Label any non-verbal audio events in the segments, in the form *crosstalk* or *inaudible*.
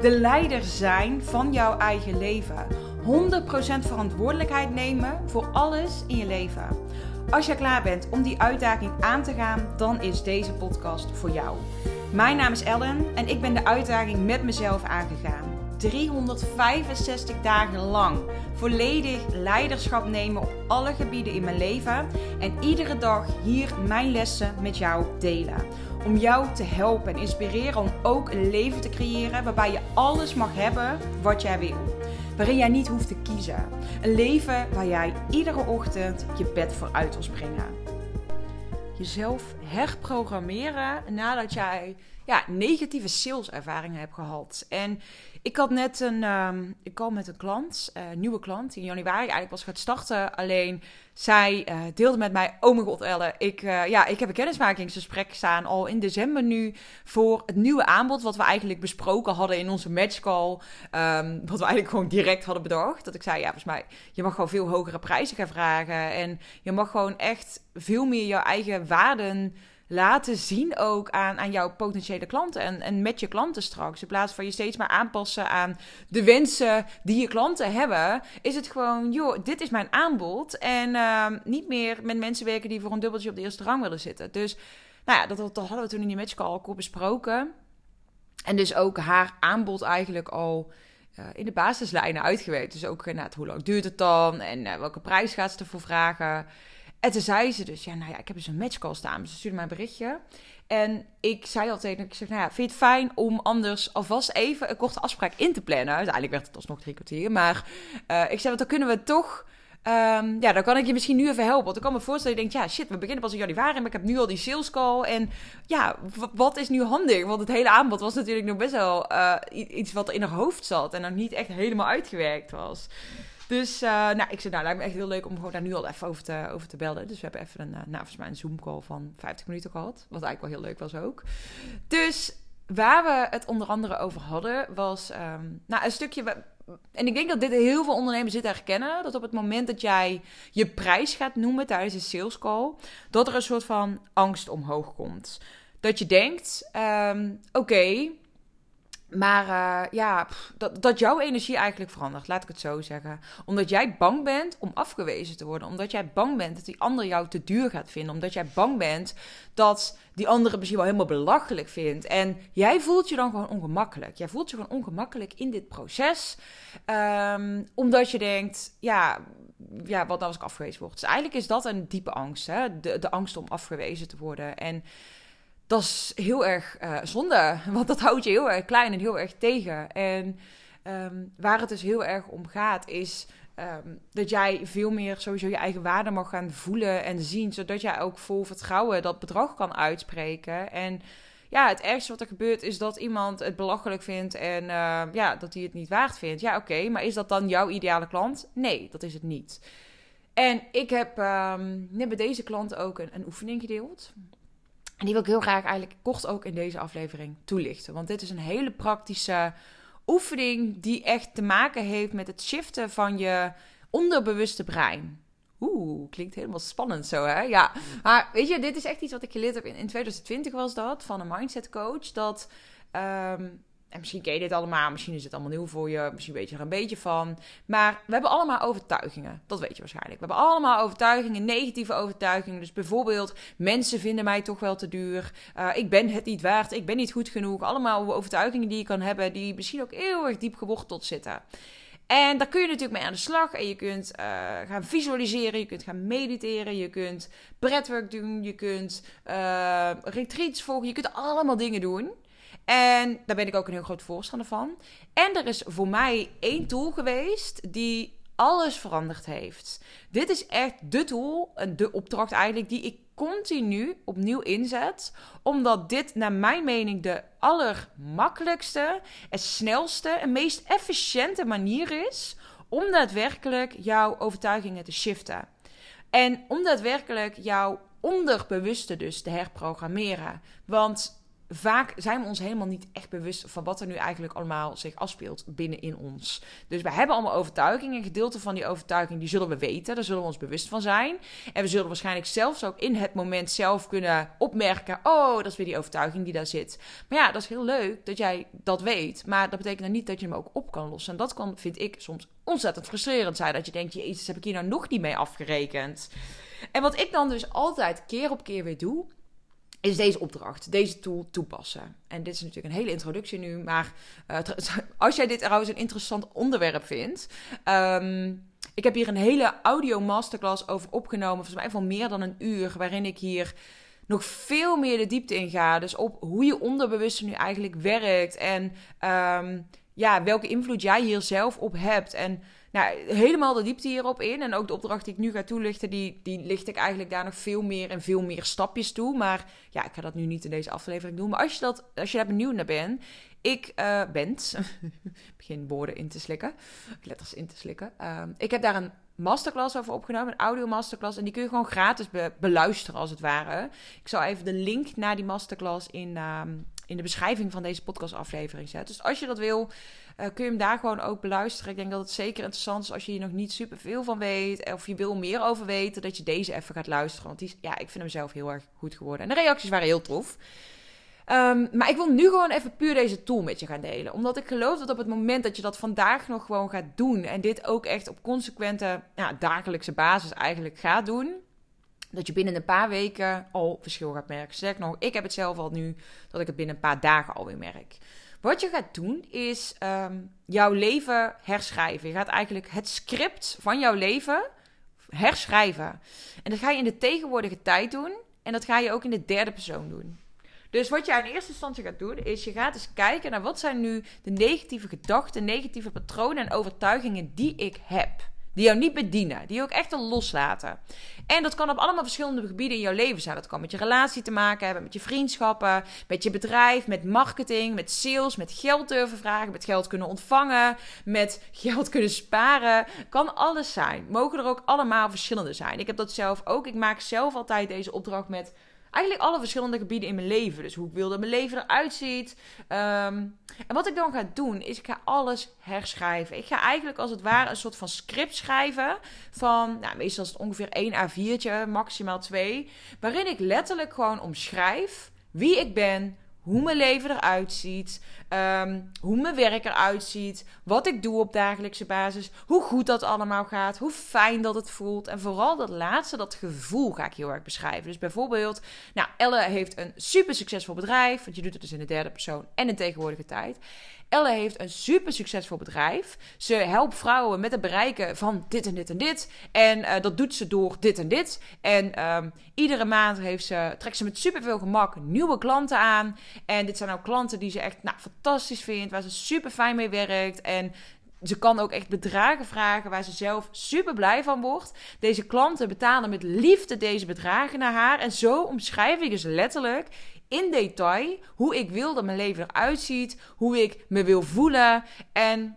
De leider zijn van jouw eigen leven. 100% verantwoordelijkheid nemen voor alles in je leven. Als je klaar bent om die uitdaging aan te gaan, dan is deze podcast voor jou. Mijn naam is Ellen en ik ben de uitdaging met mezelf aangegaan. 365 dagen lang volledig leiderschap nemen op alle gebieden in mijn leven en iedere dag hier mijn lessen met jou delen. Om jou te helpen en inspireren om ook een leven te creëren waarbij je alles mag hebben wat jij wil waarin jij niet hoeft te kiezen. Een leven waar jij iedere ochtend je bed voor uit wil springen. Jezelf herprogrammeren nadat jij ja, negatieve saleservaringen hebt gehad. En ik had net een, um, ik kwam met een klant, uh, nieuwe klant, die in januari eigenlijk pas gaat starten. Alleen zij uh, deelde met mij, oh mijn god Elle, ik, uh, ja, ik heb een kennismakingsgesprek staan al in december nu voor het nieuwe aanbod wat we eigenlijk besproken hadden in onze matchcall. Um, wat we eigenlijk gewoon direct hadden bedacht. Dat ik zei, ja, volgens mij, je mag gewoon veel hogere prijzen gaan vragen en je mag gewoon echt veel meer jouw eigen waarden laten zien ook aan, aan jouw potentiële klanten en, en met je klanten straks. In plaats van je steeds maar aanpassen aan de wensen die je klanten hebben, is het gewoon, joh, dit is mijn aanbod. En uh, niet meer met mensen werken die voor een dubbeltje op de eerste rang willen zitten. Dus nou ja, dat, dat hadden we toen in die matchcall al besproken. En dus ook haar aanbod eigenlijk al uh, in de basislijnen uitgewerkt. Dus ook uh, hoe lang duurt het dan en uh, welke prijs gaat ze ervoor vragen. En toen zei ze dus, ja, nou ja, ik heb dus een matchcall staan. Ze stuurde mij een berichtje. En ik zei altijd, ik zeg, nou ja, vind je het fijn om anders alvast even een korte afspraak in te plannen? Uiteindelijk werd het alsnog drie kwartier. Maar uh, ik zei, want dan kunnen we toch... Um, ja, dan kan ik je misschien nu even helpen. Want ik kan me voorstellen, je denkt, ja, shit, we beginnen pas in januari, maar ik heb nu al die sales call. En ja, wat is nu handig? Want het hele aanbod was natuurlijk nog best wel uh, iets wat in haar hoofd zat en nog niet echt helemaal uitgewerkt was. Dus uh, nou, ik zei, nou, lijkt me echt heel leuk om gewoon daar nu al even over te, over te bellen. Dus we hebben even een, uh, nou, volgens mij een Zoom-call van 50 minuten gehad. Wat eigenlijk wel heel leuk was ook. Dus waar we het onder andere over hadden, was um, nou, een stukje... En ik denk dat dit heel veel ondernemers dit herkennen. Dat op het moment dat jij je prijs gaat noemen tijdens een sales call, dat er een soort van angst omhoog komt. Dat je denkt, um, oké, maar uh, ja, dat, dat jouw energie eigenlijk verandert, laat ik het zo zeggen. Omdat jij bang bent om afgewezen te worden. Omdat jij bang bent dat die ander jou te duur gaat vinden. Omdat jij bang bent dat die andere misschien wel helemaal belachelijk vindt. En jij voelt je dan gewoon ongemakkelijk. Jij voelt je gewoon ongemakkelijk in dit proces. Um, omdat je denkt, ja, ja, wat nou als ik afgewezen word? Dus eigenlijk is dat een diepe angst. Hè? De, de angst om afgewezen te worden. En dat is heel erg uh, zonde. *laughs* Want dat houdt je heel erg klein en heel erg tegen. En um, waar het dus heel erg om gaat, is um, dat jij veel meer sowieso je eigen waarde mag gaan voelen en zien. Zodat jij ook vol vertrouwen dat bedrag kan uitspreken. En ja, het ergste wat er gebeurt is dat iemand het belachelijk vindt en uh, ja, dat hij het niet waard vindt. Ja, oké, maar is dat dan jouw ideale klant? Nee, dat is het niet. En ik heb um, net bij deze klant ook een, een oefening gedeeld. En die wil ik heel graag eigenlijk kort ook in deze aflevering toelichten. Want dit is een hele praktische oefening die echt te maken heeft met het shiften van je onderbewuste brein. Oeh, klinkt helemaal spannend zo, hè? Ja, maar weet je, dit is echt iets wat ik geleerd heb in, in 2020 was dat, van een mindset coach. Dat um, en misschien ken je dit allemaal, misschien is het allemaal nieuw voor je, misschien weet je er een beetje van. Maar we hebben allemaal overtuigingen, dat weet je waarschijnlijk. We hebben allemaal overtuigingen, negatieve overtuigingen. Dus bijvoorbeeld, mensen vinden mij toch wel te duur. Uh, ik ben het niet waard, ik ben niet goed genoeg. Allemaal overtuigingen die je kan hebben, die misschien ook heel erg diep geworteld zitten. En daar kun je natuurlijk mee aan de slag. En je kunt uh, gaan visualiseren, je kunt gaan mediteren, je kunt breathwork doen, je kunt uh, retreats volgen, je kunt allemaal dingen doen. En daar ben ik ook een heel groot voorstander van. En er is voor mij één tool geweest die alles veranderd heeft. Dit is echt de tool, de opdracht eigenlijk, die ik continu opnieuw inzet. Omdat dit naar mijn mening de allermakkelijkste, en snelste en meest efficiënte manier is om daadwerkelijk jouw overtuigingen te shiften. En om daadwerkelijk jouw onderbewuste dus te herprogrammeren. Want vaak zijn we ons helemaal niet echt bewust van wat er nu eigenlijk allemaal zich afspeelt binnenin ons. Dus we hebben allemaal overtuigingen. Een gedeelte van die overtuiging die zullen we weten. Daar zullen we ons bewust van zijn. En we zullen waarschijnlijk zelfs ook in het moment zelf kunnen opmerken: oh, dat is weer die overtuiging die daar zit. Maar ja, dat is heel leuk dat jij dat weet. Maar dat betekent dan niet dat je hem ook op kan lossen. En dat kan, vind ik, soms ontzettend frustrerend zijn. Dat je denkt: Jezus, heb ik hier nou nog niet mee afgerekend? En wat ik dan dus altijd keer op keer weer doe, is deze opdracht, deze tool toepassen. En dit is natuurlijk een hele introductie nu, maar uh, *laughs* als jij dit trouwens een interessant onderwerp vindt. Um, ik heb hier een hele audio masterclass over opgenomen, volgens mij van meer dan een uur, waarin ik hier nog veel meer de diepte in ga. Dus op hoe je onderbewuste nu eigenlijk werkt en um, ja, welke invloed jij hier zelf op hebt. En nou, helemaal de diepte hierop in. En ook de opdracht die ik nu ga toelichten, die, die licht ik eigenlijk daar nog veel meer en veel meer stapjes toe. Maar ja, ik ga dat nu niet in deze aflevering doen. Maar als je, dat, als je daar benieuwd naar bent, ik uh, ben, *laughs* begin woorden in te slikken, letters in te slikken. Uh, ik heb daar een masterclass over opgenomen, een audio masterclass. En die kun je gewoon gratis beluisteren als het ware. Ik zal even de link naar die masterclass in, uh, in de beschrijving van deze podcastaflevering zetten. Dus als je dat wil, uh, kun je hem daar gewoon ook beluisteren. Ik denk dat het zeker interessant is als je hier nog niet super veel van weet. Of je wil meer over weten, dat je deze even gaat luisteren. Want die, ja, ik vind hem zelf heel erg goed geworden. En de reacties waren heel tof. Um, maar ik wil nu gewoon even puur deze tool met je gaan delen. Omdat ik geloof dat op het moment dat je dat vandaag nog gewoon gaat doen. En dit ook echt op consequente ja, dagelijkse basis eigenlijk gaat doen. Dat je binnen een paar weken al verschil gaat merken. Zeg nog, ik heb het zelf al nu dat ik het binnen een paar dagen alweer merk. Wat je gaat doen is um, jouw leven herschrijven. Je gaat eigenlijk het script van jouw leven herschrijven. En dat ga je in de tegenwoordige tijd doen. En dat ga je ook in de derde persoon doen. Dus wat je in eerste instantie gaat doen, is je gaat eens kijken naar wat zijn nu de negatieve gedachten, negatieve patronen en overtuigingen die ik heb. Die jou niet bedienen. Die je ook echt loslaten. En dat kan op allemaal verschillende gebieden in jouw leven zijn. Dat kan met je relatie te maken hebben, met je vriendschappen, met je bedrijf, met marketing, met sales, met geld durven vragen, met geld kunnen ontvangen, met *laughs* geld kunnen sparen. Kan alles zijn. Mogen er ook allemaal verschillende zijn. Ik heb dat zelf ook. Ik maak zelf altijd deze opdracht met eigenlijk alle verschillende gebieden in mijn leven. Dus hoe ik wil dat mijn leven eruit ziet. Ehm, en wat ik dan ga doen, is ik ga alles herschrijven. Ik ga eigenlijk als het ware een soort van script schrijven. Van, nou, meestal het ongeveer 1 A4'tje, maximaal 2. Waarin ik letterlijk gewoon omschrijf wie ik ben, hoe mijn leven eruit ziet, ehm, hoe mijn werk eruit ziet, wat ik doe op dagelijkse basis, hoe goed dat allemaal gaat, hoe fijn dat het voelt. En vooral dat laatste, dat gevoel ga ik heel erg beschrijven. Dus bijvoorbeeld, nou, Elle heeft een super succesvol bedrijf, want je doet het dus in de derde persoon en in tegenwoordige tijd. Elle heeft een super succesvol bedrijf. Ze helpt vrouwen met het bereiken van dit en dit en dit. En uh, dat doet ze door dit en dit. En um, iedere maand heeft ze, trekt ze met superveel gemak nieuwe klanten aan. En dit zijn ook klanten die ze echt nou, fantastisch vindt, waar ze super fijn mee werkt. En ze kan ook echt bedragen vragen waar ze zelf super blij van wordt. Deze klanten betalen met liefde deze bedragen naar haar. En zo omschrijf ik dus letterlijk in detail hoe ik wil dat mijn leven eruit ziet, hoe ik me wil voelen. En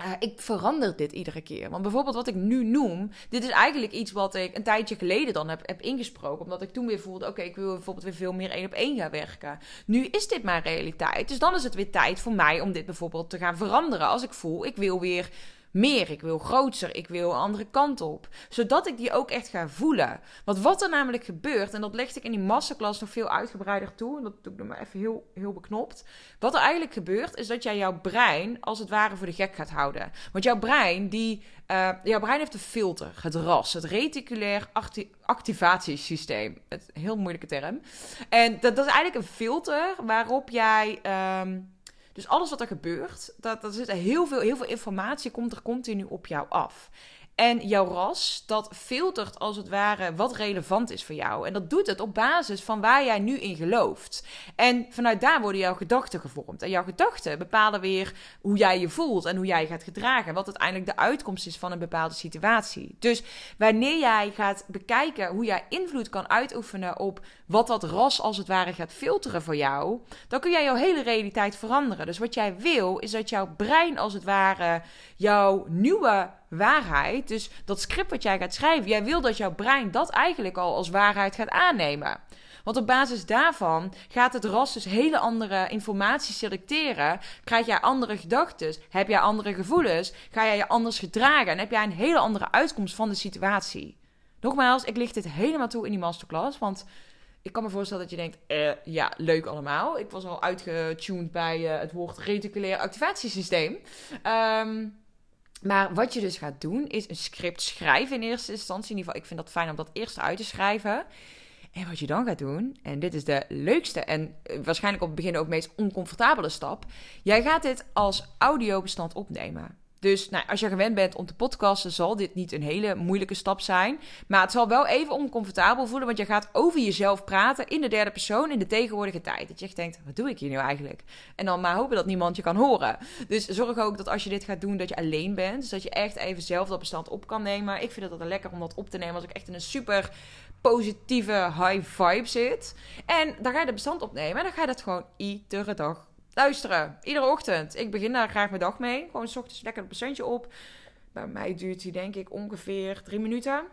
uh, ik verander dit iedere keer. Want bijvoorbeeld wat ik nu noem, dit is eigenlijk iets wat ik een tijdje geleden dan heb, heb ingesproken. Omdat ik toen weer voelde, oké, ik wil bijvoorbeeld weer veel meer één op één gaan werken. Nu is dit mijn realiteit. Dus dan is het weer tijd voor mij om dit bijvoorbeeld te gaan veranderen. Als ik voel, ik wil weer meer, ik wil groter, ik wil een andere kant op. Zodat ik die ook echt ga voelen. Want wat er namelijk gebeurt, en dat legde ik in die masterclass nog veel uitgebreider toe, en dat doe ik nog maar even heel, heel beknopt. Wat er eigenlijk gebeurt, is dat jij jouw brein als het ware voor de gek gaat houden. Want jouw brein, die, uh, jouw brein heeft een filter, het RAS, het reticulair acti activatiesysteem. Het, heel moeilijke term. En dat, dat is eigenlijk een filter waarop jij. Um, dus alles wat er gebeurt, dat, dat zit heel veel, heel veel informatie komt er continu op jou af. En jouw ras, dat filtert als het ware wat relevant is voor jou. En dat doet het op basis van waar jij nu in gelooft. En vanuit daar worden jouw gedachten gevormd. En jouw gedachten bepalen weer hoe jij je voelt en hoe jij gaat gedragen. Wat uiteindelijk de uitkomst is van een bepaalde situatie. Dus wanneer jij gaat bekijken hoe jij invloed kan uitoefenen op wat dat ras als het ware gaat filteren voor jou, dan kun jij jouw hele realiteit veranderen. Dus wat jij wil, is dat jouw brein als het ware jouw nieuwe waarheid. Dus dat script wat jij gaat schrijven, jij wil dat jouw brein dat eigenlijk al als waarheid gaat aannemen. Want op basis daarvan gaat het ras dus hele andere informatie selecteren. Krijg jij andere gedachten? Heb jij andere gevoelens? Ga jij je anders gedragen? En heb jij een hele andere uitkomst van de situatie? Nogmaals, ik licht dit helemaal toe in die masterclass. Want ik kan me voorstellen dat je denkt, eh, ja, leuk allemaal. Ik was al uitgetuned bij uh, het woord reticulair activatiesysteem. Um, maar wat je dus gaat doen, is een script schrijven in eerste instantie. In ieder geval, ik vind dat fijn om dat eerst uit te schrijven. En wat je dan gaat doen, en dit is de leukste en eh, waarschijnlijk op het begin ook meest oncomfortabele stap. Jij gaat dit als audiobestand opnemen. Dus nou, als je gewend bent om te podcasten, zal dit niet een hele moeilijke stap zijn. Maar het zal wel even oncomfortabel voelen, want je gaat over jezelf praten in de derde persoon in de tegenwoordige tijd. Dat je echt denkt, wat doe ik hier nu eigenlijk? En dan maar hopen dat niemand je kan horen. Dus zorg ook dat als je dit gaat doen, dat je alleen bent. Dus dat je echt even zelf dat bestand op kan nemen. Ik vind het altijd lekker om dat op te nemen als ik echt in een super positieve high vibe zit. En dan ga je de bestand opnemen en dan ga je dat gewoon iedere dag luisteren. Iedere ochtend. Ik begin daar graag mijn dag mee. Gewoon s ochtends lekker een percentje op. Bij mij duurt die denk ik ongeveer drie minuten.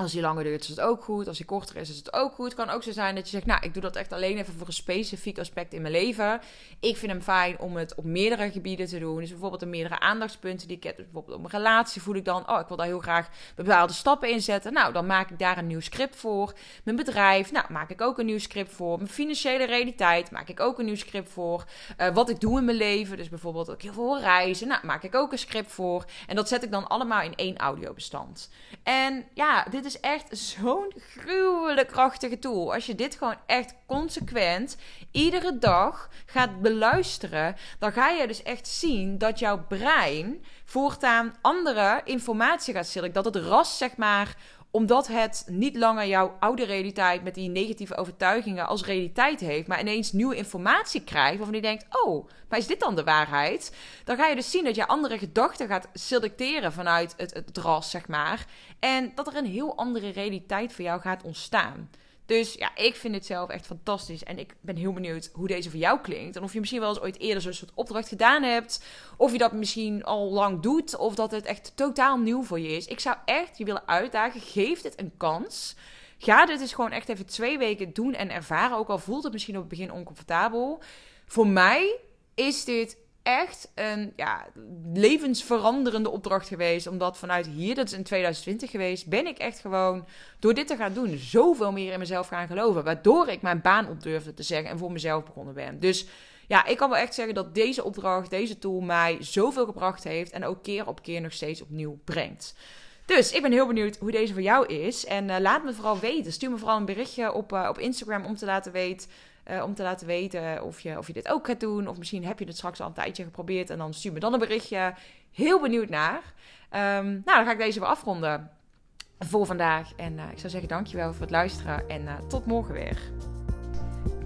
Als die langer duurt, is het ook goed. Als die korter is, is het ook goed. Het kan ook zo zijn dat je zegt, nou, ik doe dat echt alleen even voor een specifiek aspect in mijn leven. Ik vind hem fijn om het op meerdere gebieden te doen. Dus bijvoorbeeld een meerdere aandachtspunten die ik heb. Dus bijvoorbeeld op mijn relatie voel ik dan, oh, ik wil daar heel graag bepaalde stappen in zetten. Nou, dan maak ik daar een nieuw script voor. Mijn bedrijf, nou, maak ik ook een nieuw script voor. Mijn financiële realiteit, maak ik ook een nieuw script voor. Uh, wat ik doe in mijn leven, dus bijvoorbeeld ook heel veel reizen, nou, maak ik ook een script voor. En dat zet ik dan allemaal in één audiobestand. En ja, dit is is echt zo'n gruwelijk krachtige tool. Als je dit gewoon echt consequent iedere dag gaat beluisteren, dan ga je dus echt zien dat jouw brein voortaan andere informatie gaat selecteren. Dat het ras, zeg maar, omdat het niet langer jouw oude realiteit met die negatieve overtuigingen als realiteit heeft, maar ineens nieuwe informatie krijgt waarvan je denkt: oh, maar is dit dan de waarheid? Dan ga je dus zien dat je andere gedachten gaat selecteren vanuit het, het zeg maar. En dat er een heel andere realiteit voor jou gaat ontstaan. Dus ja, ik vind het zelf echt fantastisch. En ik ben heel benieuwd hoe deze voor jou klinkt. En of je misschien wel eens ooit eerder zo'n soort opdracht gedaan hebt. Of je dat misschien al lang doet. Of dat het echt totaal nieuw voor je is. Ik zou echt je willen uitdagen. Geef dit een kans. Ga dit dus gewoon echt even twee weken doen en ervaren. Ook al voelt het misschien op het begin oncomfortabel. Voor mij is dit echt een ja, levensveranderende opdracht geweest. Omdat vanuit hier, dat is in 2020 geweest, ben ik echt gewoon door dit te gaan doen zoveel meer in mezelf gaan geloven. Waardoor ik mijn baan op durfde te zeggen en voor mezelf begonnen ben. Dus ja, ik kan wel echt zeggen dat deze opdracht, deze tool mij zoveel gebracht heeft. En ook keer op keer nog steeds opnieuw brengt. Dus ik ben heel benieuwd hoe deze voor jou is. En uh, laat me vooral weten. Stuur me vooral een berichtje op, uh, op Instagram om te laten weten uh, om te laten weten of je, of je dit ook gaat doen. Of misschien heb je het straks al een tijdje geprobeerd. En dan stuur me dan een berichtje. Heel benieuwd naar. Um, nou, dan ga ik deze weer afronden voor vandaag. En uh, ik zou zeggen dankjewel voor het luisteren. En uh, tot morgen weer.